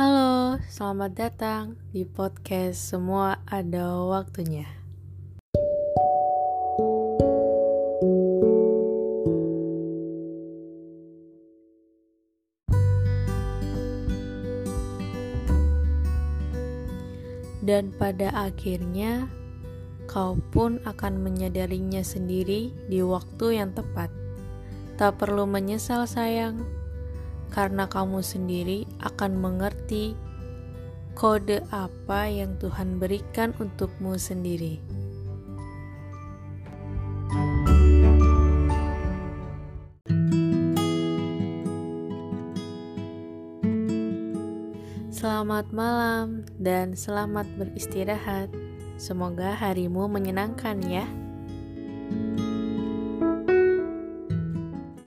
Halo, selamat datang di podcast Semua Ada Waktunya. Dan pada akhirnya, kau pun akan menyadarinya sendiri di waktu yang tepat. Tak perlu menyesal, sayang karena kamu sendiri akan mengerti kode apa yang Tuhan berikan untukmu sendiri. Selamat malam dan selamat beristirahat. Semoga harimu menyenangkan ya.